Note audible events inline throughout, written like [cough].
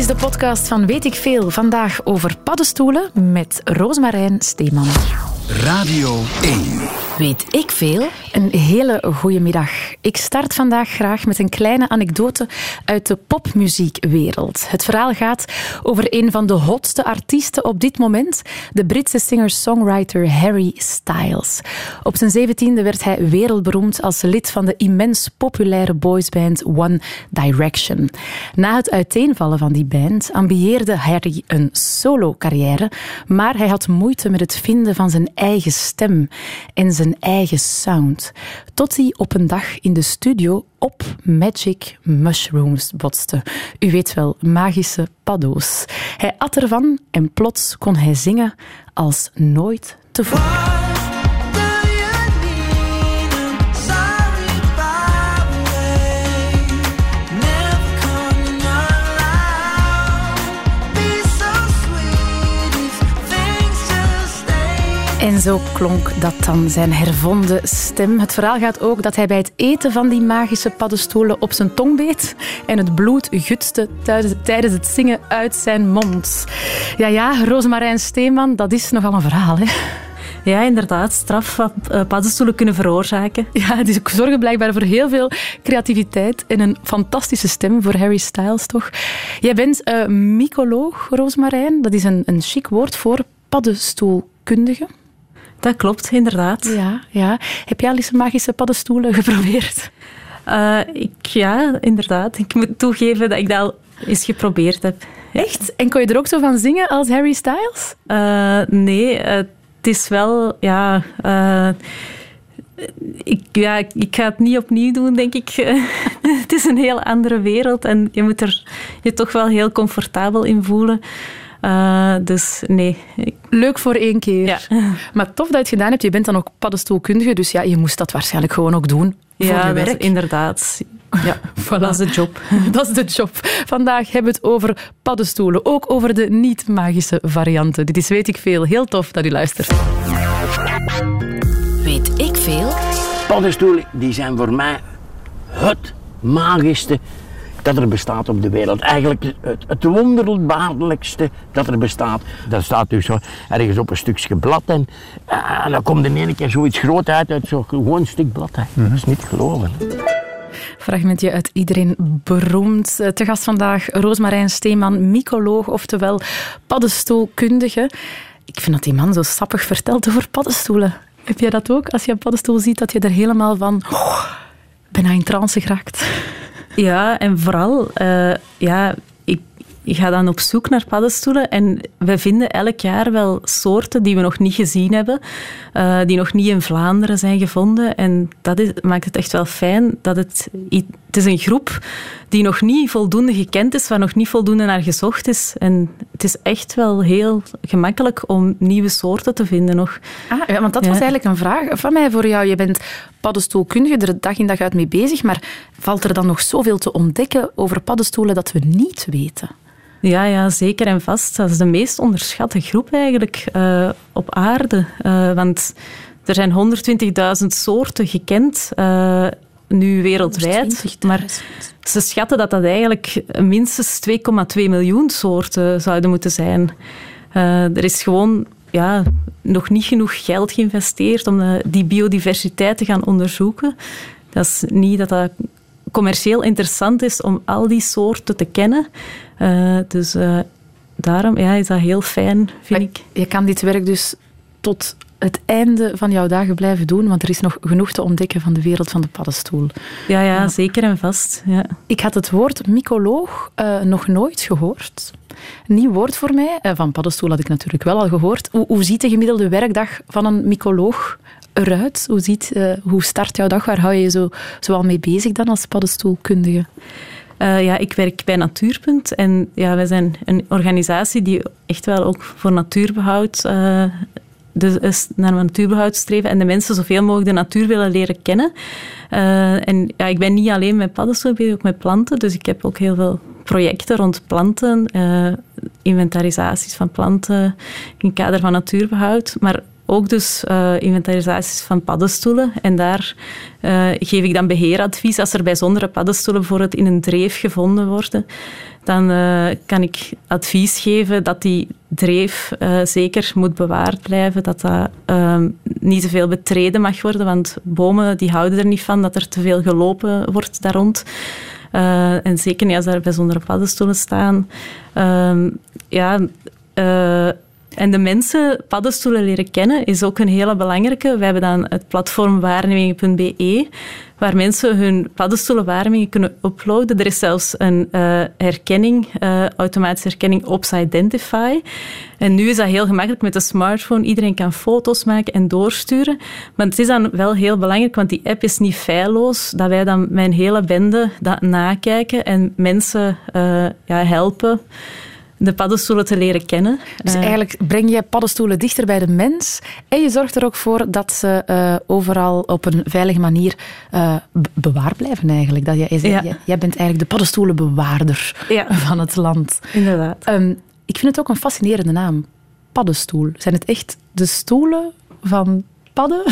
is de podcast van Weet ik Veel. Vandaag over paddenstoelen met Roosmarijn Steeman. Radio 1. Weet ik veel? Een hele goede middag. Ik start vandaag graag met een kleine anekdote uit de popmuziekwereld. Het verhaal gaat over een van de hotste artiesten op dit moment, de Britse singer-songwriter Harry Styles. Op zijn zeventiende werd hij wereldberoemd als lid van de immens populaire boysband One Direction. Na het uiteenvallen van die band ambieerde Harry een solo-carrière, maar hij had moeite met het vinden van zijn eigen stem en zijn eigen sound. Tot hij op een dag in de studio op Magic Mushrooms botste. U weet wel, magische paddo's. Hij at ervan en plots kon hij zingen als nooit tevoren. En zo klonk dat dan, zijn hervonden stem. Het verhaal gaat ook dat hij bij het eten van die magische paddenstoelen op zijn tong beet en het bloed gutste tijdens het zingen uit zijn mond. Ja, ja, Rosemarijn Steeman, dat is nogal een verhaal, hè? Ja, inderdaad. Straf wat eh, paddenstoelen kunnen veroorzaken. Ja, die zorgen blijkbaar voor heel veel creativiteit en een fantastische stem voor Harry Styles, toch? Jij bent uh, mycoloog, Roosmarijn. Dat is een, een chic woord voor paddenstoelkundige. Dat klopt, inderdaad. Ja, ja. Heb jij al eens magische paddenstoelen [laughs] geprobeerd? Uh, ik, ja, inderdaad. Ik moet toegeven dat ik dat al eens geprobeerd heb. Echt? En kon je er ook zo van zingen als Harry Styles? Uh, nee, uh, het is wel... Ja, ik, ja, ik ga het niet opnieuw doen, denk ik. [laughs] het is een heel andere wereld en je moet er je toch wel heel comfortabel in voelen. Uh, dus nee. Leuk voor één keer. Ja. [laughs] Maar tof dat je het gedaan hebt. Je bent dan ook paddenstoelkundige, dus ja, je moest dat waarschijnlijk gewoon ook doen voor ja, je werk. inderdaad. Ja, [laughs] voilà. dat is de job. [laughs] dat is de job. Vandaag hebben we het over paddenstoelen. Ook over de niet-magische varianten. Dit is Weet ik Veel. Heel tof dat u luistert. Weet ik Veel? Paddenstoelen die zijn voor mij het magischste dat er bestaat op de wereld. Eigenlijk het, het wonderbaarlijkste dat er bestaat. Dat staat dus zo ergens op een stukje blad en, uh, dan komt in één keer zoiets groot uit uit zo'n gewoon stuk blad. Dat is niet geloven. Fragmentje uit Iedereen Beroemd. Eh, te gast vandaag Roosmarijn Steeman, mycoloog, oftewel paddenstoelkundige. Ik vind dat die man zo sappig vertelt over paddenstoelen. Heb jij dat ook? Als je een paddenstoel ziet, dat je er helemaal van... Oh, bijna in trance geraakt. Ja, en vooral, uh, ja, ik, ga dan op zoek naar paddenstoelen en we vinden elk jaar wel soorten die we nog niet gezien hebben, uh, die nog niet in Vlaanderen zijn gevonden. En dat is, maakt het echt wel fijn dat het... Het is een groep die nog niet voldoende gekend is, waar nog niet voldoende naar gezocht is. En het is echt wel heel gemakkelijk om nieuwe soorten te vinden nog. Ah, ja, want dat was eigenlijk een vraag van mij voor jou. Je bent paddenstoelkundige, er dag in dag uit mee bezig, maar valt er dan nog zoveel te ontdekken over paddenstoelen dat we niet weten? Ja, ja, zeker en vast. Dat is de meest onderschatte groep eigenlijk uh, op aarde. Uh, want er zijn 120.000 soorten gekend. Uh, nu wereldwijd. Maar ze schatten dat dat eigenlijk minstens 2,2 miljoen soorten zouden moeten zijn. Er is gewoon ja, nog niet genoeg geld geïnvesteerd om die biodiversiteit te gaan onderzoeken. Dat is niet dat dat commercieel interessant is om al die soorten te kennen. Uh, dus daarom ja, is dat heel fijn, vind ik. Je kan dit werk dus tot het einde van jouw dagen blijven doen, want er is nog genoeg te ontdekken van de wereld van de paddenstoel. Ja, ja, zeker en vast. Ja. Ik had het woord mycoloog uh, nog nooit gehoord. Nieuw woord voor mij. Uh, van paddenstoel had ik natuurlijk wel al gehoord. Hoe, hoe ziet de gemiddelde werkdag van een mycoloog eruit? Hoe, ziet, uh, hoe start jouw dag? Waar hou je je zo, zo al mee bezig dan als paddenstoelkundige? Uh, ja, ik werk bij Natuurpunt en ja, wij zijn een organisatie die echt wel ook voor natuurbehoud uh, naar natuurbehoud streven en de mensen zoveel mogelijk de natuur willen leren kennen. Uh, en ja, ik ben niet alleen met paddenstoelen ook met planten. Dus ik heb ook heel veel projecten rond planten, inventarisaties van planten in het kader van natuurbehoud. Maar ook dus uh, inventarisaties van paddenstoelen. En daar uh, geef ik dan beheeradvies. Als er bijzondere paddenstoelen bijvoorbeeld in een dreef gevonden worden, dan uh, kan ik advies geven dat die dreef zeker moet bewaard blijven. Dat dat niet te veel betreden mag worden, want bomen die houden er niet van dat er te veel gelopen wordt daar rond. en zeker niet als er bijzondere paddenstoelen staan. Ehm, ja... En de mensen paddenstoelen leren kennen is ook een hele belangrijke. We hebben dan het platform waarnemingen.be, waar mensen hun paddenstoelenwaarnemingen kunnen uploaden. Er is zelfs een uh, herkenning, uh, automatische herkenning Ops Identify. En nu is dat heel gemakkelijk met de smartphone. Iedereen kan foto's maken en doorsturen. Maar het is dan wel heel belangrijk, want die app is niet feilloos, dat wij dan mijn hele bende dat nakijken en mensen uh, ja, helpen de paddenstoelen te leren kennen. Dus eh, eigenlijk breng je paddenstoelen dichter bij de mens en je zorgt er ook voor dat ze uh, overal op een veilige manier uh, bewaard blijven eigenlijk. Dat jij, jij, jij, bent eigenlijk de paddenstoelenbewaarder ja. [laughs] van het land. Inderdaad. Um, ik vind het ook een fascinerende naam. Paddenstoel. Zijn het echt de stoelen van padden?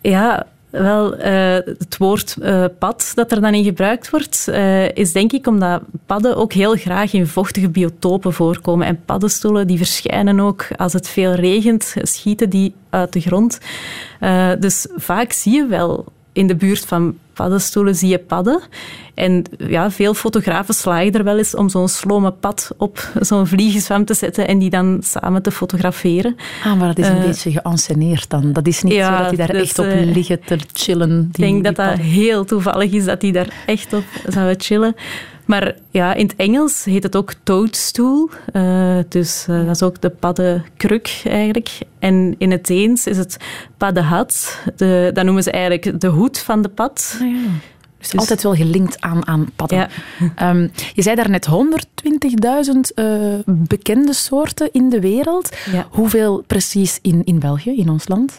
Ja, wel, uh, het woord uh, pad dat er dan in gebruikt wordt, uh, is denk ik omdat padden ook heel graag in vochtige biotopen voorkomen. En paddenstoelen die verschijnen ook als het veel regent, schieten die uit de grond. dus vaak zie je wel in de buurt van paddenstoelen zie je padden. En ja, veel fotografen slagen er wel eens om zo'n slome pad op zo'n vliegenzwam te zetten en die dan samen te fotograferen. Ah, maar dat is een uh, beetje geanceneerd dan. Dat is niet ja, zo dat die daar dus, echt op uh, liggen te chillen. Ik denk dat dat heel toevallig is dat die daar echt op zouden chillen. Maar ja, in het Engels heet het ook toadstool. Uh, dus uh, dat is ook de paddenkruk eigenlijk. En in het Deens is het paddenhat. De, dat noemen ze eigenlijk de hoed van de pad. Oh ja. Dus, dus altijd wel gelinkt aan, aan padden. Ja. Um, je zei daarnet 120.000 uh, bekende soorten in de wereld. Ja. Hoeveel precies in, in België, in ons land?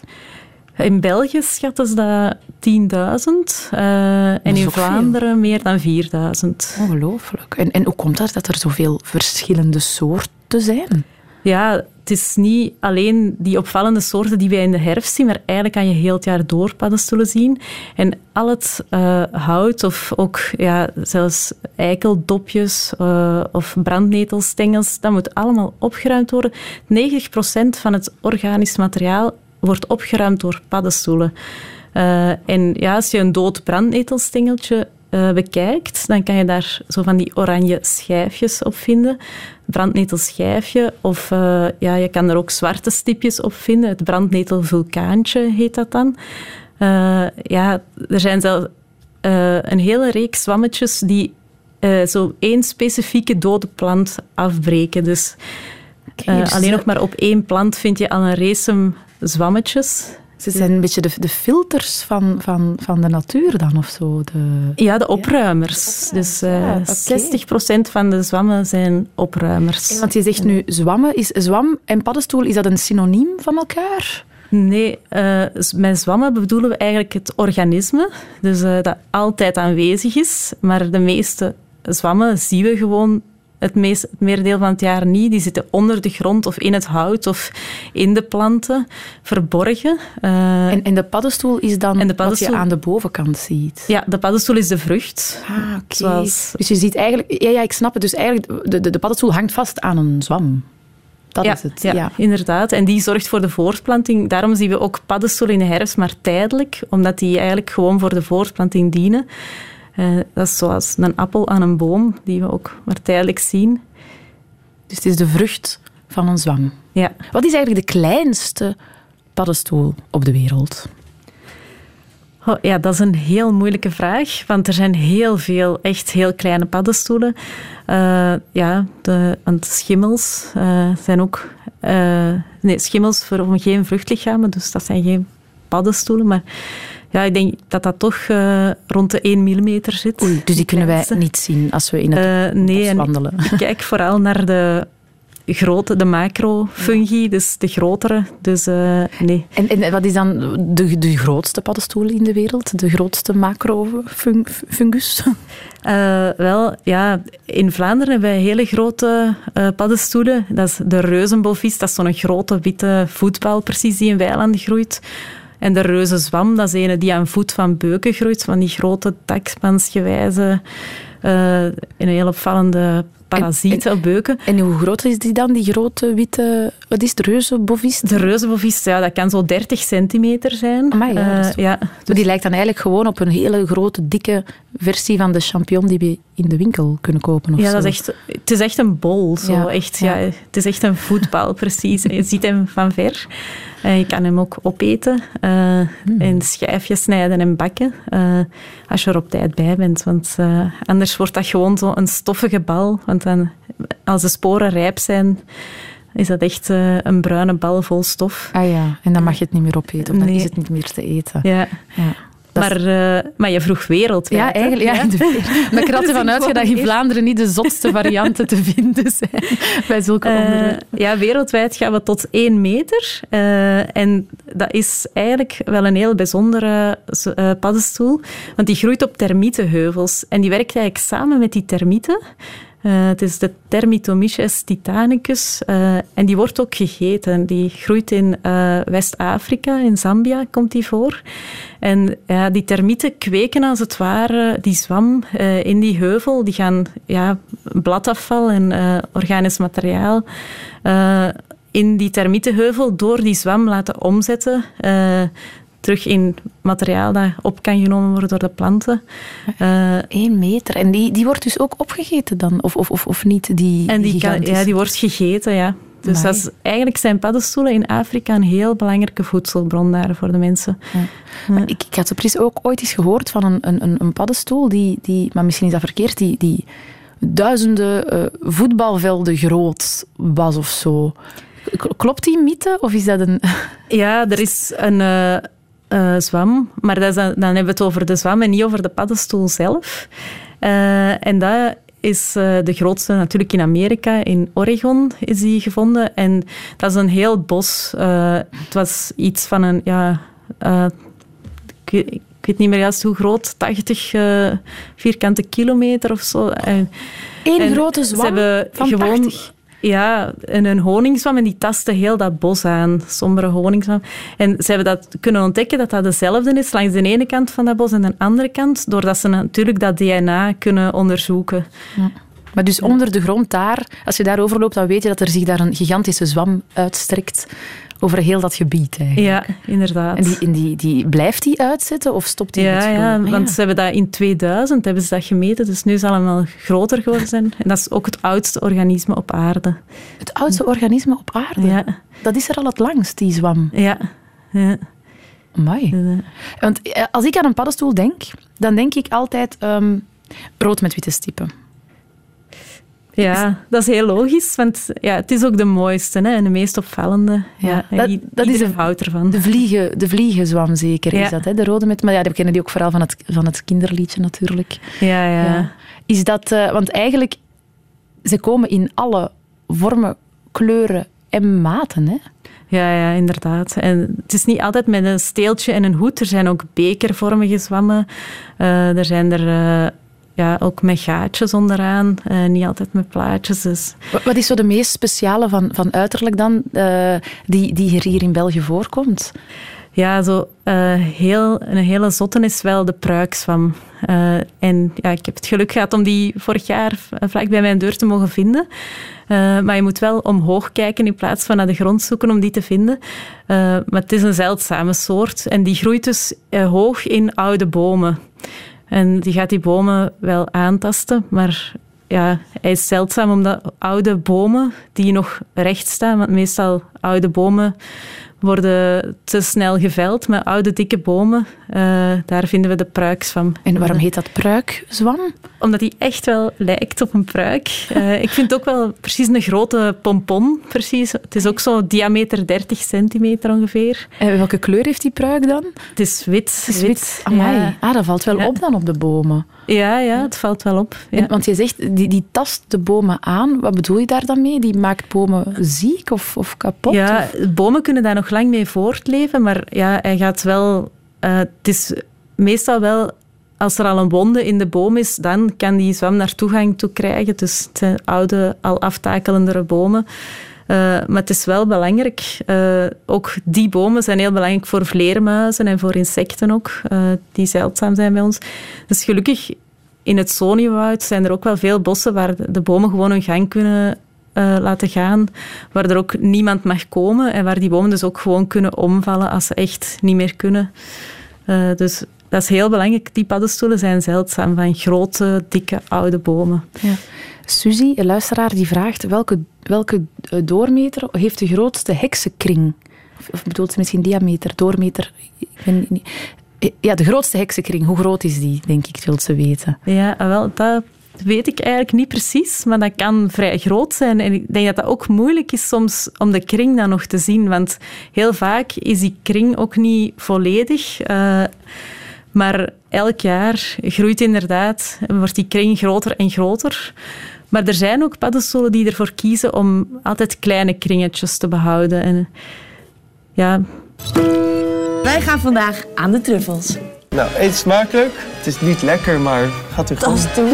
In België schatten ze dat 10.000 uh, en in Vlaanderen veel. meer dan 4.000. Ongelooflijk. En, en hoe komt dat dat er zoveel verschillende soorten zijn? Ja, het is niet alleen die opvallende soorten die wij in de herfst zien, maar eigenlijk kan je heel het jaar door paddenstoelen zien. En al het uh, hout of ook ja, zelfs eikeldopjes uh, of brandnetelstengels, dat moet allemaal opgeruimd worden. 90% van het organisch materiaal wordt opgeruimd door paddenstoelen. Uh, en ja, als je een dood brandnetelstengeltje uh, bekijkt, dan kan je daar zo van die oranje schijfjes op vinden. Brandnetelschijfje. Of uh, ja, je kan er ook zwarte stipjes op vinden. Het brandnetelvulkaantje heet dat dan. ja, er zijn zelfs een hele reeks zwammetjes die zo één specifieke dode plant afbreken. Dus alleen nog maar op één plant vind je al een race zwammetjes. Ze zijn een beetje de, de filters van, van, van de natuur dan of zo? De... Ja, de opruimers. Dus uh, okay. 60% van de zwammen zijn opruimers. want je zegt nu zwammen. Is zwam en paddenstoel, is dat een synoniem van elkaar? Nee, uh, met zwammen bedoelen we eigenlijk het organisme. Dus uh, dat altijd aanwezig is. Maar de meeste zwammen zien we gewoon het, meest, het meerdeel van het jaar niet. Die zitten onder de grond of in het hout of in de planten, verborgen. Uh, en, en, de paddenstoel is dan de wat je aan de bovenkant ziet? Ja, de paddenstoel is de vrucht. Ah, oké. Okay. Zoals... Dus je ziet eigenlijk... Ja, ja, ik snap het. Dus eigenlijk, de, de, de paddenstoel hangt vast aan een zwam. Dat ja, is het. Ja, ja, inderdaad. En die zorgt voor de voortplanting. Daarom zien we ook paddenstoelen in de herfst, maar tijdelijk, omdat die eigenlijk gewoon voor de voortplanting dienen. Uh, dat is zoals een appel aan een boom, die we ook maar tijdelijk zien. Dus het is de vrucht van een zwam. Ja. Wat is eigenlijk de kleinste paddenstoel op de wereld? Oh, ja, dat is een heel moeilijke vraag, want er zijn heel veel echt heel kleine paddenstoelen. Uh, ja, de, want schimmels uh, zijn ook... Uh, nee, schimmels vormen geen vruchtlichamen, dus dat zijn geen paddenstoelen, maar ja, ik denk dat dat toch uh, rond de 1 mm zit. Oei, dus die kunnen wij niet zien als we in het uh, nee, wandelen. Ik [laughs] kijk vooral naar de grote, de macrofungi, dus de grotere. Dus uh, nee. En, en, wat is dan de, de grootste paddenstoel in de wereld? De grootste macrofungus? Uh, wel, ja, in Vlaanderen hebben wij hele grote uh, paddenstoelen. Dat is de reuzenbolvis, dat is zo'n grote witte voetbal precies die in weilanden groeit. En de reuzenzwam, dat is een die aan voet van beuken groeit, van die grote takspansgewijze, uh, een heel opvallende parasieten op beuken. En hoe groot is die dan, die grote witte... Wat is de reuzenbovis? De reuzenbovis, ja, dat kan zo 30 centimeter zijn. Amai, ja, uh, ja. Dus die lijkt dan eigenlijk gewoon op een hele grote, dikke versie van de champignon die we in de winkel kunnen kopen. Of ja, zo. Dat is echt, het is echt een bol. Zo. Ja, echt, ja. ja. het is echt een voetbal, [laughs] precies. Je ziet hem van ver. Uh, je kan hem ook opeten, uh, mm. in schijfjes snijden en bakken, uh, als je er op tijd bij bent. Want anders wordt dat gewoon zo een stoffige bal. Want dan, als de sporen rijp zijn, is dat echt een bruine bal vol stof. Ah ja, en dan mag je het niet meer opeten, of dan nee. is het niet meer te eten. Ja. ja. Maar, uh, maar je vroeg wereldwijd. Ja, eigenlijk. Ja, [laughs] maar ik er altijd van uitgaan dat in Vlaanderen niet de zotste [laughs] varianten te vinden zijn bij zulke uh, onderwerpen. Ja, wereldwijd gaan we tot één meter. Uh, en dat is eigenlijk wel een heel bijzondere paddenstoel. Want die groeit op termietenheuvels. En die werkt eigenlijk samen met die termieten. Uh, het is de Thermitomyces titanicus uh, en die wordt ook gegeten. Die groeit in uh, West-Afrika, in Zambia komt die voor. En die termieten kweken als het ware die zwam in die heuvel. Die gaan ja, bladafval en organisch materiaal in die termietenheuvel door die zwam laten omzetten terug in materiaal dat op kan genomen worden door de planten. Eén uh, meter. En die, die wordt dus ook opgegeten dan? Of, of, of, of niet? Die, en die, kan, ja, die wordt gegeten, ja. Dus dat is, eigenlijk zijn paddenstoelen in Afrika een heel belangrijke voedselbron daar voor de mensen. Ja. Ja. Ik, ik had precies ook ooit eens gehoord van een, een, een paddenstoel, die, die, maar misschien is dat verkeerd, die, die duizenden uh, voetbalvelden groot was of zo. Klopt die mythe of is dat een... Ja, er is een... Uh, uh, zwam. Maar dat is dan, dan, hebben we het over de zwam en niet over de paddenstoel zelf. Uh, en dat is uh, de grootste natuurlijk in Amerika. In Oregon is die gevonden. En dat is een heel bos. het was iets van een... Ja, ik, weet, ik, weet niet meer juist hoe groot. 80 vierkante kilometer of zo. Eén grote zwam ze hebben van gewoon, 80? Ja, en een honingswam en die tasten heel dat bos aan, sombere honingswam. En ze hebben dat kunnen ontdekken dat dat dezelfde is langs de ene kant van dat bos en de andere kant, doordat ze natuurlijk dat DNA kunnen onderzoeken. Ja. Maar dus onder de grond daar, als je daarover loopt, dan weet je dat er zich daar een gigantische zwam uitstrekt over heel dat gebied eigenlijk. Ja, inderdaad. En die, en die, die, blijft die uitzetten of stopt die ja, Ja, ah, want ze hebben dat in 2000 hebben ze dat gemeten, dus nu zal het wel groter geworden zijn. En dat is ook het oudste organisme op aarde. Het oudste organisme op aarde? Ja. Dat is er al het langst, die zwam? Ja. ja. Amai. Want eh, als ik aan een paddenstoel denk, dan denk ik altijd um, rood met witte stippen. Ja, dat is heel logisch, want ja, het is ook de mooiste hè, en de meest opvallende. Ja, ja dat, dat is een fout ervan. De, vliegen, de vliegenzwam zeker ja. is dat, hè? de rode met... Maar ja, we kennen die ook vooral van het, van het kinderliedje natuurlijk. Ja, ja. ja. Is dat... Uh, want eigenlijk, ze komen in alle vormen, kleuren en maten, hè? Ja, ja, inderdaad. En het is niet altijd met een steeltje en een hoed. Er zijn ook bekervormige zwammen. Uh, er zijn er... Uh, ja, ook met gaatjes onderaan, uh, niet altijd met plaatjes. Dus. Wat is zo de meest speciale van, van uiterlijk dan, uh, die, die hier in België voorkomt? Ja, zo, uh, heel, een hele zotte is wel de pruikzwam. en ja, ik heb het geluk gehad om die vorig jaar vlak bij mijn deur te mogen vinden. maar je moet wel omhoog kijken in plaats van naar de grond zoeken om die te vinden. maar het is een zeldzame soort en die groeit dus hoog in oude bomen. En die gaat die bomen wel aantasten, maar ja, hij is zeldzaam omdat oude bomen die nog recht staan, want meestal oude bomen worden te snel geveld met oude dikke bomen. Uh, daar vinden we de pruikswam. En waarom heet dat pruikzwam? Omdat die echt wel lijkt op een pruik. Uh, ik vind het ook wel precies een grote pompon. Precies. Het is ook zo diameter 30 centimeter ongeveer. En welke kleur heeft die pruik dan? Het is wit. Het is wit. Ja. Ah, dat valt wel ja. op dan op de bomen. Ja, ja, het valt wel op. Ja. En, want je zegt, die, die tast de bomen aan. Wat bedoel je daar dan mee? Die maakt bomen ziek of, of kapot? Ja, bomen kunnen daar nog lang mee voortleven, maar ja, hij gaat wel... Uh, het is meestal wel... Als er al een wonde in de boom is, dan kan die zwam naar toegang toe krijgen. Dus het zijn oude, al aftakelendere bomen. Uh, maar het is wel belangrijk. Uh, ook die bomen zijn heel belangrijk voor vleermuizen en voor insecten ook, uh, die zeldzaam zijn bij ons. Dus gelukkig in het Soniewoud zijn er ook wel veel bossen waar de bomen gewoon hun gang kunnen laten gaan, waar er ook niemand mag komen en waar die bomen dus ook gewoon kunnen omvallen als ze echt niet meer kunnen. dus dat is heel belangrijk. Die paddenstoelen zijn zeldzaam van grote, dikke, oude bomen. Ja. Suzy, een luisteraar, die vraagt welke, welke eh, doormeter heeft de grootste heksenkring? Of, of bedoelt ze misschien diameter, doormeter? Ik eh, ja, de grootste heksenkring, hoe groot is die, denk ik, wil ze weten. Ja, wel, dat weet ik eigenlijk niet precies, maar dat kan vrij groot zijn. En ik denk dat dat ook moeilijk is soms om de kring dan nog te zien, want heel vaak is die kring ook niet volledig. Uh, maar elk jaar groeit inderdaad, wordt die kring groter en groter. Maar er zijn ook paddenstoelen die ervoor kiezen om altijd kleine kringetjes te behouden. En, ja. Wij gaan vandaag aan de truffels. Nou, eet smakelijk. Het is niet lekker, maar gaat u goed. Dat [laughs] doen.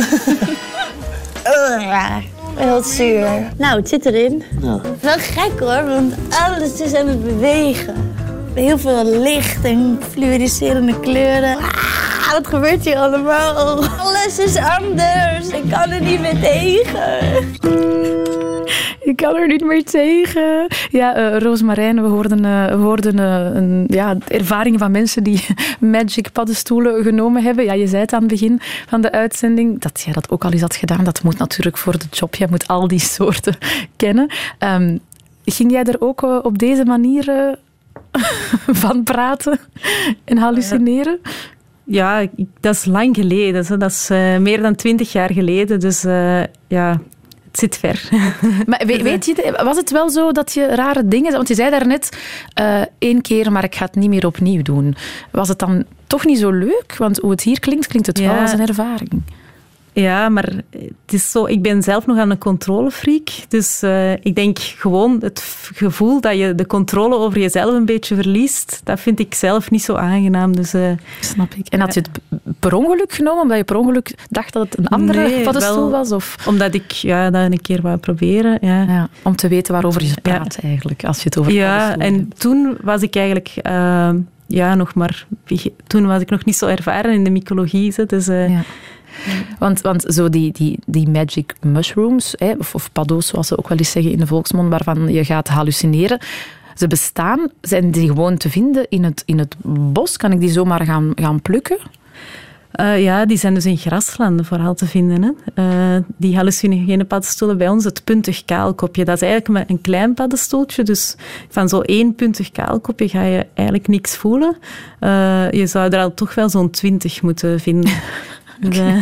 Heel zuur. Nou, het zit erin. Nou. Wel gek hoor, want alles is aan het bewegen. Heel veel licht en fluoriserende kleuren. Ah, wat gebeurt hier allemaal? Alles is anders. Ik kan er niet meer tegen. Ik kan er niet meer tegen. Ja, uh, Roosmarijn, we hoorden, uh, we hoorden uh, een, ja, ervaringen van mensen die [laughs] Magic paddenstoelen genomen hebben. Ja, je zei het aan het begin van de uitzending dat jij dat ook al eens had gedaan. Dat moet natuurlijk voor de job. Je moet al die [laughs] soorten kennen. Um, ging jij er ook op deze manier [laughs] van praten en hallucineren? Ja, dat is lang geleden. Dat is uh, meer dan twintig jaar geleden. Dus uh, ja, het zit ver. [laughs] Maar weet je, was het wel zo dat je rare dingen... Want je zei daarnet uh, één keer, maar ik ga het niet meer opnieuw doen. Was het dan toch niet zo leuk? Want hoe het hier klinkt, klinkt het ja. wel als een ervaring. Ja, maar het is zo, ik ben zelf nog aan een controlefreak. Dus uh, ik denk gewoon het gevoel dat je de controle over jezelf een beetje verliest, dat vind ik zelf niet zo aangenaam. Dus, uh, Snap ik. En had je het per ongeluk genomen, omdat je per ongeluk dacht dat het een andere nee, paddenstoel was? Of? Omdat ik ja, dat een keer wou proberen. Ja. ja om te weten waarover je praat ja. eigenlijk, als je het over Ja, en hebt. toen was ik eigenlijk... Uh, ja, nog maar... Toen was ik nog niet zo ervaren in de mycologie. Dus... Ja. Want, want zo die, die, die magic mushrooms, hè, of, of paddo's zoals ze ook wel eens zeggen in de volksmond, waarvan je gaat hallucineren, ze bestaan. Zijn die gewoon te vinden in het, in het bos? Kan ik die zomaar gaan, gaan plukken? Uh, ja, die zijn dus in graslanden vooral te vinden. Hè. Uh, die hallucinogene paddenstoelen bij ons, het puntig kaalkopje, dat is eigenlijk een klein paddenstoeltje. Dus van zo'n één puntig kaalkopje ga je eigenlijk niks voelen. Uh, je zou er al toch wel zo'n twintig moeten vinden. [laughs] Okay.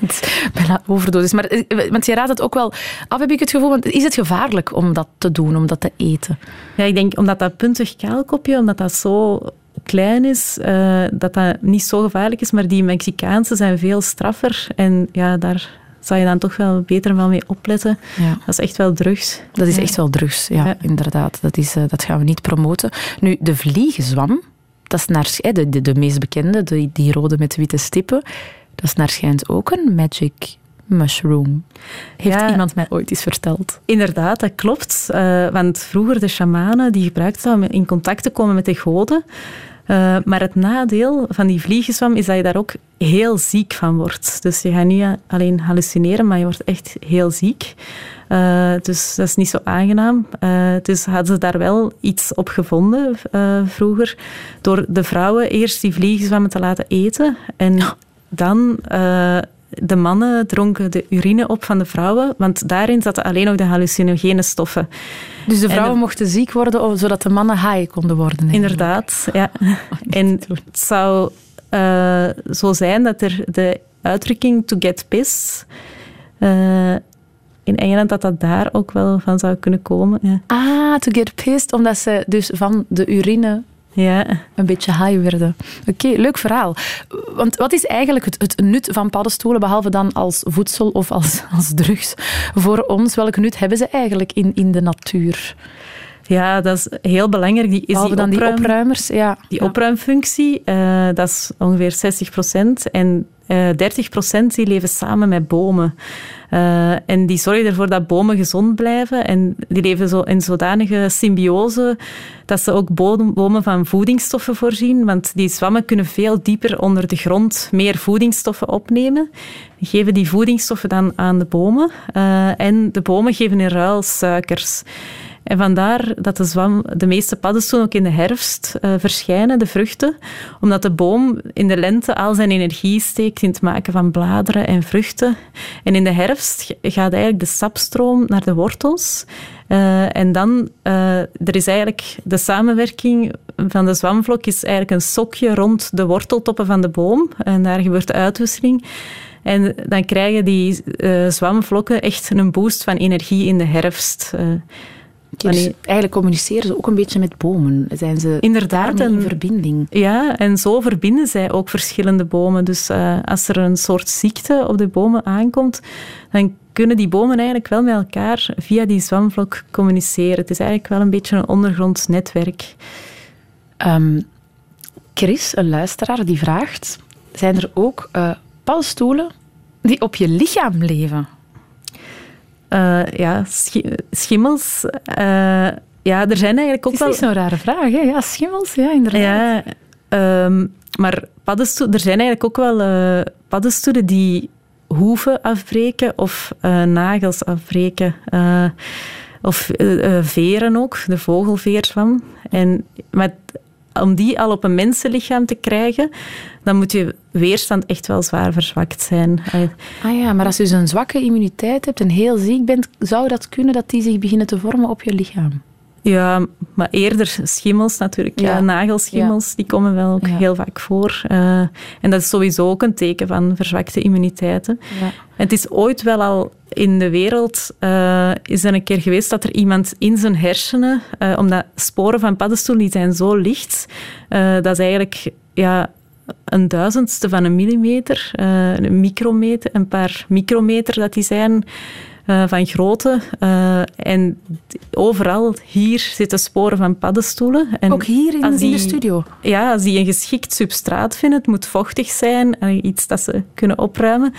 [laughs] bijna overdosis. Maar, eh, want je raadt het ook wel af, heb ik het gevoel. Want is het gevaarlijk om dat te doen, om dat te eten? Ja, ik denk omdat dat puntig kaalkopje, omdat dat zo klein is, uh, dat dat niet zo gevaarlijk is. Maar die Mexicaanse zijn veel straffer. En ja, daar zou je dan toch wel beter wel mee opletten. Ja. Dat is echt wel drugs. Dat is echt wel drugs, ja, ja. inderdaad. Dat, is, uh, dat gaan we niet promoten. Nu, de vliegenzwam, dat is naar, de, de, de meest bekende, die rode met witte stippen. Dat is naar schijnt ook een magic mushroom. Heeft ja, iemand mij ooit eens verteld? Inderdaad, dat klopt. Uh, want vroeger de shamanen die gebruikten om in contact te komen met de goden. Uh, maar het nadeel van die vliegenzwam is dat je daar ook heel ziek van wordt. Dus je gaat niet alleen hallucineren, maar je wordt echt heel ziek. Uh, dus dat is niet zo aangenaam. Uh, dus hadden ze daar wel iets op gevonden vroeger. Door de vrouwen eerst die vliegenzwammen te laten eten. En dan uh, de mannen dronken de urine op van de vrouwen, want daarin zaten alleen nog de hallucinogene stoffen. Dus de vrouwen mochten ziek worden, zodat de mannen high konden worden? Inderdaad, ja. [laughs] en het zou uh, zo zijn dat er de uitdrukking to get pissed... Uh, in Engeland dat dat daar ook wel van zou kunnen komen. Ja. Ah, to get pissed, omdat ze dus van de urine ja. een beetje high werden. Oké, leuk verhaal. Want wat is eigenlijk het, het, nut van paddenstoelen, behalve dan als voedsel of als, [laughs] als drugs voor ons? Welk nut hebben ze eigenlijk in, in de natuur? Ja, dat is heel belangrijk. Die, is die, dan die opruimers. Ja. Die opruimfunctie, uh, dat is ongeveer 60 procent. En uh, eh, 30 procent die leven samen met bomen. Uh, en die zorgen ervoor dat bomen gezond blijven. En die leven zo in zodanige symbiose dat ze ook bomen van voedingsstoffen voorzien. Want die zwammen kunnen veel dieper onder de grond meer voedingsstoffen opnemen. Die geven die voedingsstoffen dan aan de bomen. Uh, en de bomen geven in ruil suikers. En vandaar dat de zwam, de meeste paddenstoelen ook in de herfst uh, verschijnen, de vruchten, omdat de boom in de lente al zijn energie steekt in het maken van bladeren en vruchten. En in de herfst gaat eigenlijk de sapstroom naar de wortels. Uh, en dan, uh, er is eigenlijk de samenwerking van de zwamvlok is eigenlijk een sokje rond de worteltoppen van de boom. En daar gebeurt de uitwisseling. En dan krijgen die zwamvlokken echt een boost van energie in de herfst. Dus eigenlijk communiceren ze ook een beetje met bomen. Zijn ze Inderdaad, in verbinding? Ja, en zo verbinden zij ook verschillende bomen. Dus uh, als er een soort ziekte op de bomen aankomt, dan kunnen die bomen eigenlijk wel met elkaar via die zwamvlok communiceren. Het is eigenlijk wel een beetje een ondergronds netwerk. Um, Chris, een luisteraar, die vraagt: zijn er ook uh, paddenstoelen die op je lichaam leven? Uh, ja, schimmels. Uh, ja, er zijn eigenlijk ook wel... Het is niet zo'n rare vraag, hè? Ja, schimmels, ja, inderdaad. Ja, um, maar paddenstoelen... Er zijn eigenlijk ook wel uh, paddenstoelen die hoeven afbreken of nagels afbreken. of veren ook, de vogelveerswam. En met om die al op een mensenlichaam te krijgen, dan moet je weerstand echt wel zwaar verzwakt zijn. Ah ja, maar als je dus een zwakke immuniteit hebt en heel ziek bent, zou dat kunnen dat die zich beginnen te vormen op je lichaam? Ja, maar eerder schimmels natuurlijk. Ja. nagelschimmels, die komen wel ook heel vaak voor. Uh, en dat is sowieso ook een teken van verzwakte immuniteiten. Het is ooit wel al in de wereld uh, is er een keer geweest dat er iemand in zijn hersenen, uh, omdat sporen van paddenstoelen die zijn zo licht, dat is eigenlijk ja, een duizendste van een millimeter, een micrometer, een paar micrometer dat die zijn. Uh, van grootte. Uh, en overal hier zitten sporen van paddenstoelen. En Ook hier in, die, in, de studio? Ja, als die een geschikt substraat vinden, het moet vochtig zijn, uh, iets dat ze kunnen opruimen,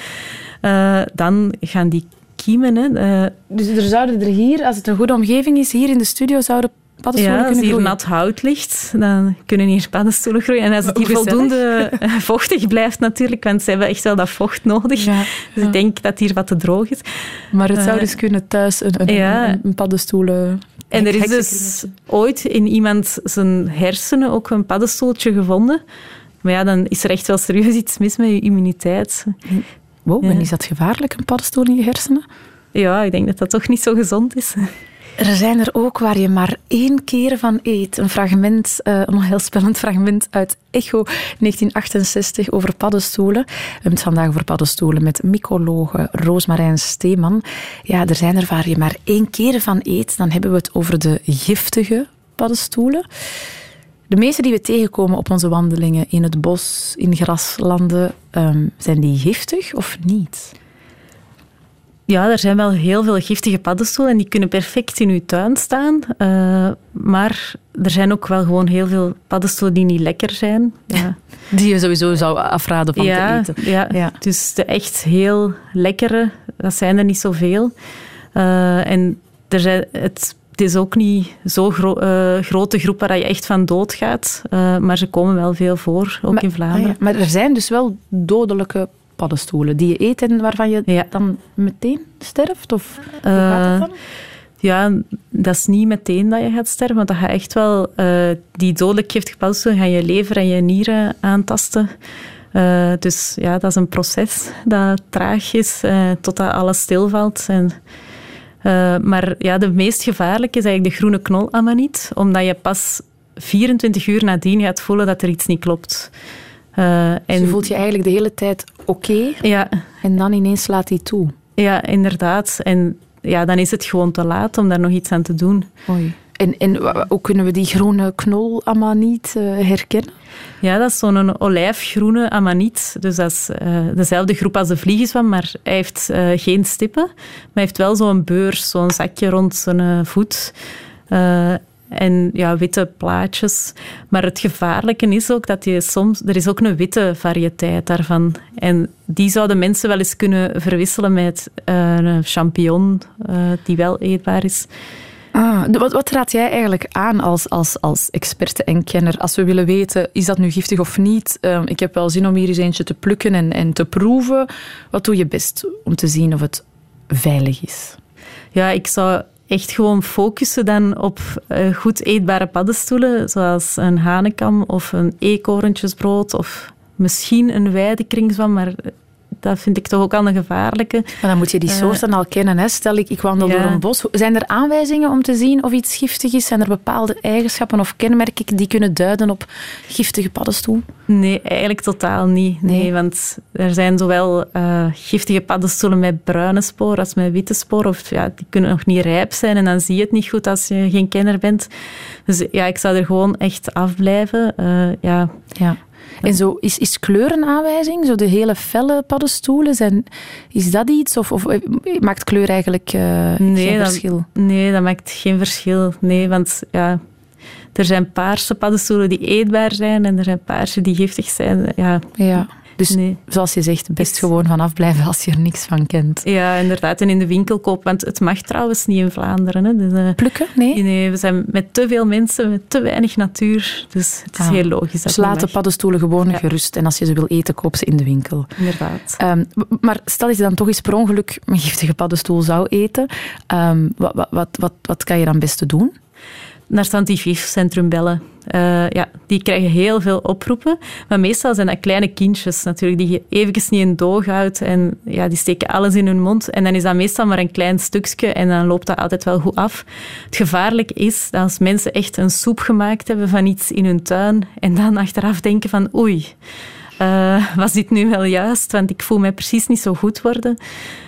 dan gaan die kiemen. Hè. dus er zouden er hier, als het een goede omgeving is, hier in de studio zouden paddenstoelen ja, als hier nat hout ligt, dan kunnen hier paddenstoelen groeien. En als het hier voldoende vochtig blijft natuurlijk, want ze hebben echt wel dat vocht nodig. Ja, dus ik denk dat hier wat te droog is. Maar het zou uh, dus kunnen thuis een, een, ja. een, een paddenstoelen... En er is dus ooit in iemand zijn hersenen ook een paddenstoeltje gevonden. Maar ja, dan is er echt wel serieus iets mis met je immuniteit. Wow, en is dat gevaarlijk, een paddenstoel in je hersenen? Ja, ik denk dat dat toch niet zo gezond is. Er zijn er ook waar je maar één keer van eet. Een fragment, uh, een heel spannend fragment uit Echo 1968 over paddenstoelen. We hebben het vandaag over paddenstoelen met mycologe Roosmarijn Steeman. Ja, er zijn er waar je maar één keer van eet. Dan hebben we het over de giftige paddenstoelen. De meeste die we tegenkomen op onze wandelingen in het bos, in graslanden, um, zijn die giftig of niet? Ja, er zijn wel heel veel giftige paddenstoelen en die kunnen perfect in uw tuin staan. Uh, maar er zijn ook wel gewoon heel veel paddenstoelen die niet lekker zijn. Ja. [laughs] Die je sowieso zou afraden van ja, te eten. Ja, ja, dus de echt heel lekkere, dat zijn er niet zoveel. Uh, en er zijn, het, het is ook niet zo'n gro uh, grote groep waar je echt van doodgaat. Maar ze komen wel veel voor, ook maar, in Vlaanderen. Ah ja, maar er zijn dus wel dodelijke paddenstoelen die je eet en waarvan je ja. dan meteen sterft? Of hoe gaat dat dan? Ja, dat is niet meteen dat je gaat sterven, want dat gaat echt wel... Uh, die dodelijk giftige paddenstoelen gaan je lever en je nieren aantasten. Uh, dus ja, dat is een proces dat traag is uh, totdat alles stilvalt. En, uh, maar ja, de meest gevaarlijke is eigenlijk de groene knolamaniet, omdat je pas 24 uur nadien gaat voelen dat er iets niet klopt. En dus je voelt je eigenlijk de hele tijd oké ja. en dan ineens slaat hij toe. Ja, inderdaad. En ja, dan is het gewoon te laat om daar nog iets aan te doen. Oei. En, en hoe kunnen we die groene knol amaniet uh, herkennen? Ja, dat is zo'n olijfgroene amaniet. Dus dat is uh, dezelfde groep als de vliegenzwam, maar hij heeft uh, geen stippen. Maar hij heeft wel zo'n beurs, zo'n zakje rond zijn voet. En ja, witte plaatjes. Maar het gevaarlijke is ook dat je soms... Er is ook een witte variëteit daarvan. En die zouden mensen wel eens kunnen verwisselen met een champignon die wel eetbaar is. Ah, wat, wat raad jij eigenlijk aan als, als, als experte en kenner als we willen weten, is dat nu giftig of niet? Uh, ik heb wel zin om hier eens eentje te plukken en, en te proeven. Wat doe je best om te zien of het veilig is? Ja, ik zou echt gewoon focussen dan op uh, goed eetbare paddenstoelen, zoals een hanekam of een eekhoorntjesbrood of misschien een weidekringzwam, maar dat vind ik toch ook al een gevaarlijke. Maar dan moet je die eh, soorten al kennen. Hè? Stel ik, ik wandel door een bos. Zijn er aanwijzingen om te zien of iets giftig is? Zijn er bepaalde eigenschappen of kenmerken die kunnen duiden op giftige paddenstoel? Nee, eigenlijk totaal niet. Nee, want er zijn zowel uh, giftige paddenstoelen met bruine sporen als met witte sporen. Of ja, die kunnen nog niet rijp zijn en dan zie je het niet goed als je geen kenner bent. Dus ja, ik zou er gewoon echt afblijven. Uh, ja. ja. En zo, is, is kleurenaanwijzing, zo de hele felle paddenstoelen, zijn, is dat iets? Of, of maakt kleur eigenlijk uh, nee, geen verschil? Nee, dat maakt geen verschil. Nee, want ja, er zijn paarse paddenstoelen die eetbaar zijn en er zijn paarse die giftig zijn. Ja. ja. Dus nee. zoals je zegt, best gewoon vanaf blijven als je er niks van kent. Ja, inderdaad. En in de winkel kopen. Want het mag trouwens niet in Vlaanderen. Hè. Dus, uh, Plukken? Nee? Nee, we zijn met te veel mensen, met te weinig natuur. Dus het is ah. heel logisch. Dus laat de paddenstoelen gewoon gerust. En als je ze wil eten, koop ze in de winkel. Inderdaad. Um, maar stel dat je dan toch eens per ongeluk een giftige paddenstoel zou eten. Um, wat, wat, wat, wat, wat kan je dan beste doen? naar het antiviefcentrum bellen. Uh, ja, die krijgen heel veel oproepen. Maar meestal zijn dat kleine kindjes natuurlijk, die je eventjes niet in doog houdt. En ja, die steken alles in hun mond. En dan is dat meestal maar een klein stukje en dan loopt dat altijd wel goed af. Het gevaarlijk is dat als mensen echt een soep gemaakt hebben van iets in hun tuin en dan achteraf denken van oei, uh, was dit nu wel juist? Want ik voel mij precies niet zo goed worden.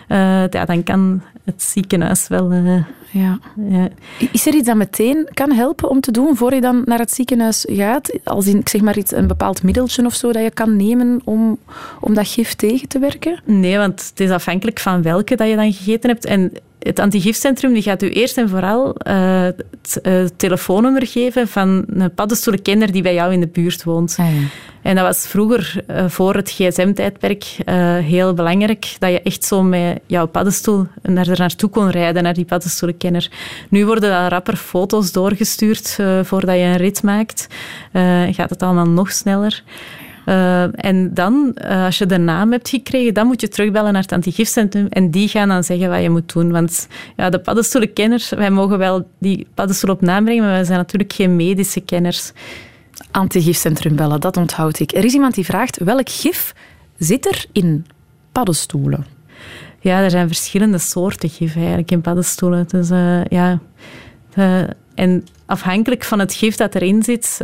Uh, ja, dan kan het ziekenhuis wel... Uh, ja. ja. Is er iets dat meteen kan helpen om te doen voor je dan naar het ziekenhuis gaat? Als in, zeg maar iets, een bepaald middeltje of zo dat je kan nemen om, om dat gif tegen te werken? Nee, want het is afhankelijk van welke dat je dan gegeten hebt. En het antigifcentrum die gaat u eerst en vooral uh, het uh, telefoonnummer geven van een paddenstoelenkenner die bij jou in de buurt woont. Ah, ja. En dat was vroeger, uh, voor het gsm-tijdperk, heel belangrijk dat je echt zo met jouw paddenstoel naar er naartoe kon rijden, naar die paddenstoelenkenner. Nu worden daar rapper foto's doorgestuurd voordat je een rit maakt. gaat het allemaal nog sneller. Uh, en dan, uh, als je de naam hebt gekregen, dan moet je terugbellen naar het antigifcentrum en die gaan dan zeggen wat je moet doen. Want ja, de paddenstoelenkenners, wij mogen wel die paddenstoel op naam brengen, maar wij zijn natuurlijk geen medische kenners. Antigifcentrum bellen, dat onthoud ik. Er is iemand die vraagt, welk gif zit er in paddenstoelen? Ja, er zijn verschillende soorten gif eigenlijk in paddenstoelen. Dus uh, ja... en afhankelijk van het gif dat erin zit,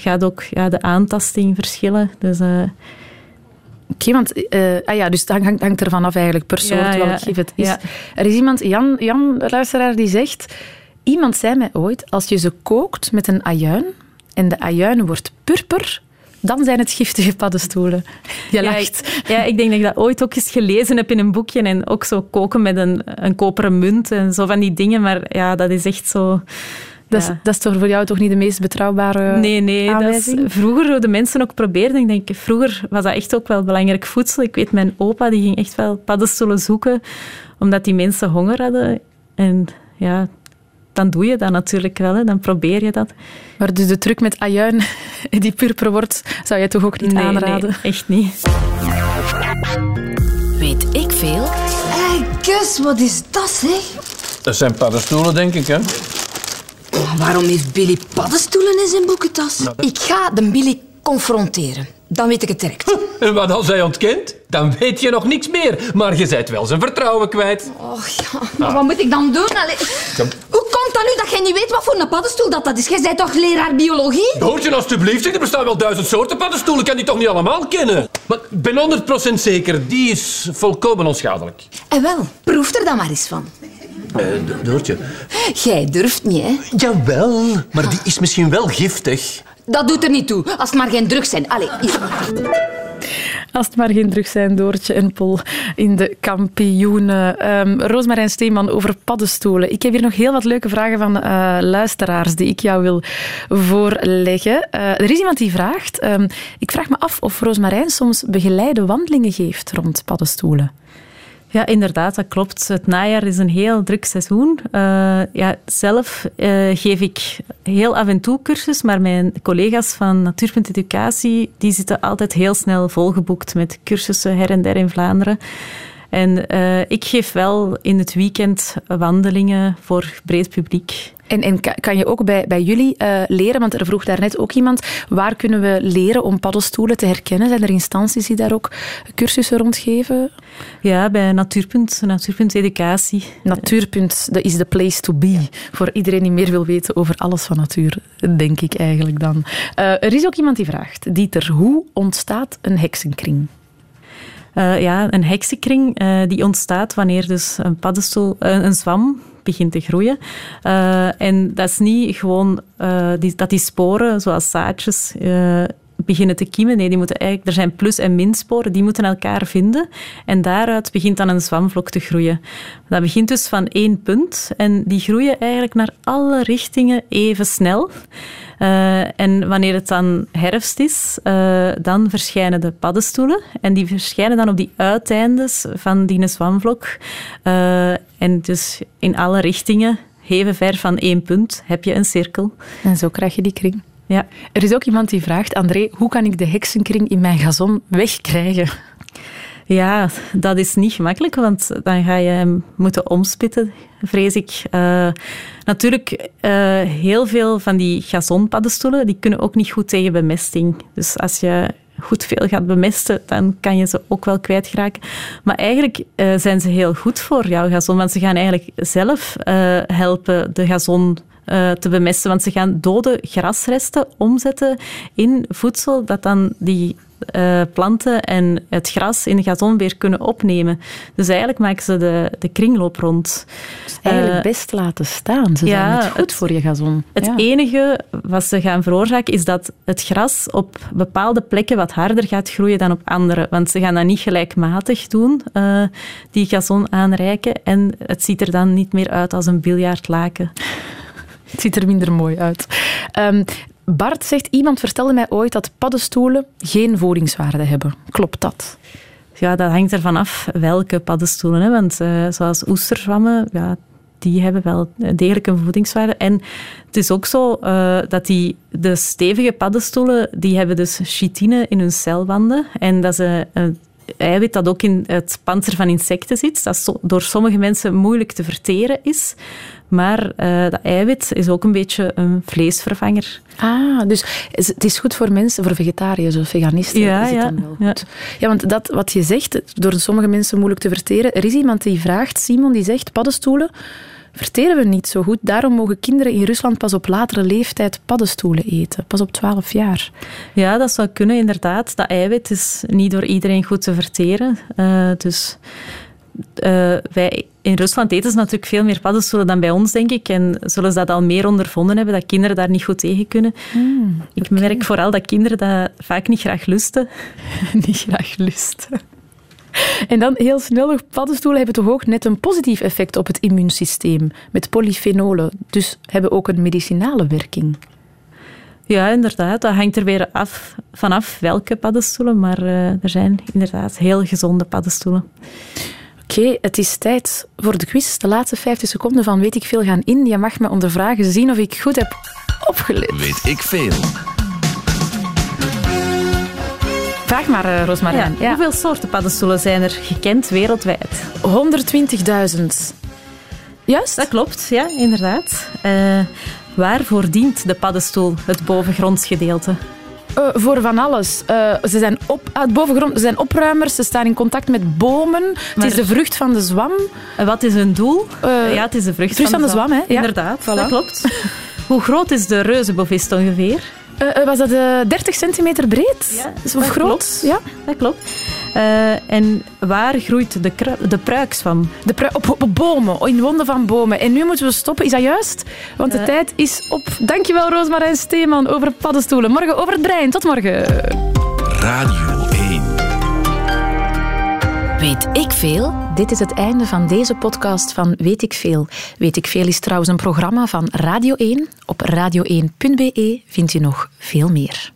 gaat ook ja, de aantasting verschillen. Dus, uh... Oké, want uh, ah ja, dus dat hangt, hangt ervan af eigenlijk per soort ja, welk gif het is. Ja. Er is iemand, Jan, Jan, luisteraar, die zegt... Iemand zei mij ooit, als je ze kookt met een ajuin en de ajuin wordt purper, dan zijn het giftige [laughs] paddenstoelen. Je lacht. Ja, ik denk dat ik dat ooit ook eens gelezen heb in een boekje en ook zo koken met een, een koperen munt en zo van die dingen. Maar ja, dat is echt zo... Dat is, dat is toch voor jou toch niet de meest betrouwbare Nee, nee. Dat is, vroeger de mensen ook probeerden. Ik denk, vroeger was dat echt ook wel belangrijk voedsel. Ik weet, mijn opa die ging echt wel paddenstoelen zoeken, omdat die mensen honger hadden. En ja, dan doe je dat natuurlijk wel. Hè. Dan probeer je dat. Maar dus de truc met ajuin [laughs] die purper wordt, zou je toch ook niet aanraden? Nee, echt niet. Weet ik veel? Hé, hey, Gus, wat is dat, zeg? Dat zijn paddenstoelen, denk ik, hè? Waarom heeft Billy paddenstoelen in zijn boekentas? Ik ga de Billy confronteren. dan weet ik het direct. [laughs] En wat als hij ontkent? Dan weet je nog niks meer. Maar je bent wel zijn vertrouwen kwijt. Och ja, maar wat moet ik dan doen? Allee, Hoe komt dat nu dat jij niet weet wat voor een paddenstoel dat, dat is? Jij bent toch leraar biologie? Hoort je alstublieft, er bestaan wel duizend soorten paddenstoelen. Ik kan die toch niet allemaal kennen? Maar ik ben 100% zeker, die is volkomen onschadelijk. En wel, proef er dan maar eens van. Eh, Doortje. Jij durft niet, hè? Jawel, maar die is misschien wel giftig. Dat doet er niet toe, als het maar geen drugs zijn. Allee, hier. Als het maar geen drugs zijn, Doortje en Pol in de kampioenen. Ehm Roosmarijn Steeman over paddenstoelen. Ik heb hier nog heel wat leuke vragen van eh, luisteraars die ik jou wil voorleggen. Eh, er is iemand die vraagt... ehm, ik vraag me af of Roosmarijn soms begeleide wandelingen geeft rond paddenstoelen. Ja, inderdaad, dat klopt. Het najaar is een heel druk seizoen. Eh, ja, zelf eh, geef ik heel af en toe cursus, maar mijn collega's van Natuurpunt Educatie die zitten altijd heel snel volgeboekt met cursussen her en der in Vlaanderen. En eh, ik geef wel in het weekend wandelingen voor breed publiek. En, en ka- kan je ook bij, bij jullie eh, leren, want er vroeg daarnet ook iemand, waar kunnen we leren om paddenstoelen te herkennen? Zijn er instanties die daar ook cursussen rondgeven? Ja, bij Natuurpunt, Natuurpunt Educatie. Natuurpunt, dat is the place to be. Voor iedereen die meer wil weten over alles van natuur, denk ik eigenlijk dan. Eh, er is ook iemand die vraagt, Dieter, hoe ontstaat een heksenkring? Eh, ja, een heksenkring eh, die ontstaat wanneer dus een paddenstoel, een, een zwam begint te groeien. Eh, en dat is niet gewoon eh, die, dat die sporen, zoals zaadjes, eh, beginnen te kiemen. Nee, die moeten eigenlijk, er zijn plus- en minsporen, die moeten elkaar vinden. En daaruit begint dan een zwamvlok te groeien. Dat begint dus van één punt en die groeien eigenlijk naar alle richtingen even snel. Eh, en wanneer het dan herfst is, eh, dan verschijnen de paddenstoelen. En die verschijnen dan op die uiteindes van die zwamvlok. Eh, en dus in alle richtingen, even ver van één punt, heb je een cirkel. En zo krijg je die kring. Ja. Er is ook iemand die vraagt, André, hoe kan ik de heksenkring in mijn gazon wegkrijgen? Ja, dat is niet gemakkelijk, want dan ga je hem moeten omspitten, vrees ik. Eh, natuurlijk, eh, heel veel van die gazonpaddenstoelen die kunnen ook niet goed tegen bemesting. Dus als je goed veel gaat bemesten, dan kan je ze ook wel kwijtraken. Maar eigenlijk eh, zijn ze heel goed voor jouw gazon, want ze gaan eigenlijk zelf helpen de gazon te bemesten. Want ze gaan dode grasresten omzetten in voedsel dat dan die eh, planten en het gras in de gazon weer kunnen opnemen. Dus eigenlijk maken ze de, de kringloop rond. Eigenlijk Eh, best laten staan. Ze ja, zijn niet goed het- voor je gazon. het Ja. enige wat ze gaan veroorzaken is dat het gras op bepaalde plekken wat harder gaat groeien dan op andere. Want ze gaan dat niet gelijkmatig doen, eh, die gazon aanreiken. En het ziet er dan niet meer uit als een biljartlaken. Het ziet er minder mooi uit. Ehm, Bart zegt, iemand vertelde mij ooit dat paddenstoelen geen voedingswaarde hebben. Klopt dat? Ja, dat hangt ervan af welke paddenstoelen. Hè? Want eh, zoals oesterzwammen, ja, die hebben wel degelijk een voedingswaarde. En het is ook zo eh, dat die, de stevige paddenstoelen, die hebben dus chitine in hun celwanden. En dat een, een eiwit dat ook in het panzer van insecten zit. Dat door sommige mensen moeilijk te verteren is. Maar eh, dat eiwit is ook een beetje een vleesvervanger. Ah, dus het is goed voor mensen, voor vegetariërs of veganisten. Ja, is het ja, dan wel ja. goed. Ja, want dat wat je zegt, door sommige mensen moeilijk te verteren. Er is iemand die vraagt, Simon, die zegt, paddenstoelen verteren we niet zo goed. Daarom mogen kinderen in Rusland pas op latere leeftijd paddenstoelen eten. Pas op 12 jaar. Ja, dat zou kunnen, inderdaad. Dat eiwit is niet door iedereen goed te verteren. Eh, dus eh, wij, in Rusland eten ze natuurlijk veel meer paddenstoelen dan bij ons, denk ik. En zullen ze dat al meer ondervonden hebben, dat kinderen daar niet goed tegen kunnen. ik merk vooral dat kinderen dat vaak niet graag lusten. [laughs] niet graag lusten. [laughs] En dan heel snel nog, paddenstoelen hebben toch ook net een positief effect op het immuunsysteem. Met polyfenolen. Dus hebben ook een medicinale werking. Ja, inderdaad. Dat hangt er weer af, vanaf welke paddenstoelen. Maar eh, er zijn inderdaad heel gezonde paddenstoelen. Oké, het is tijd voor de quiz. De laatste 50 seconden van Weet ik veel gaan in. Je mag me onder vragen zien of ik goed heb opgelet. Weet ik veel. Vraag maar, Rosmarijn. Ja. Hoeveel soorten paddenstoelen zijn er gekend wereldwijd? 120.000. Juist? Dat klopt, ja, inderdaad. Eh, waarvoor dient de paddenstoel, het bovengronds gedeelte? Eh, voor van alles. Eh, ze zijn op, uit bovengrond, ze zijn opruimers, ze staan in contact met bomen. Het is de vrucht van de zwam. En wat is hun doel? Ja, het is de vrucht, vrucht van de zwam, hè? Ja. Inderdaad, Voilà. dat klopt. Hoe groot is de reuzenbovist ongeveer? Eh, eh, was dat eh, 30 centimeter breed? Zo dat groot? klopt. Ja. Dat klopt. Eh, en waar groeit de, de pruikswam? De prui- op, op bomen, in wonden van bomen. En nu moeten we stoppen. Is dat juist? Want de Eh. tijd is op. Dankjewel, Roosmarijn Steeman, over paddenstoelen. Morgen over het brein. Tot morgen. Radio 1. Weet ik veel? Dit is het einde van deze podcast van Weet ik veel. Weet ik veel is trouwens een programma van Radio 1. Op radio1.be vindt u nog veel meer.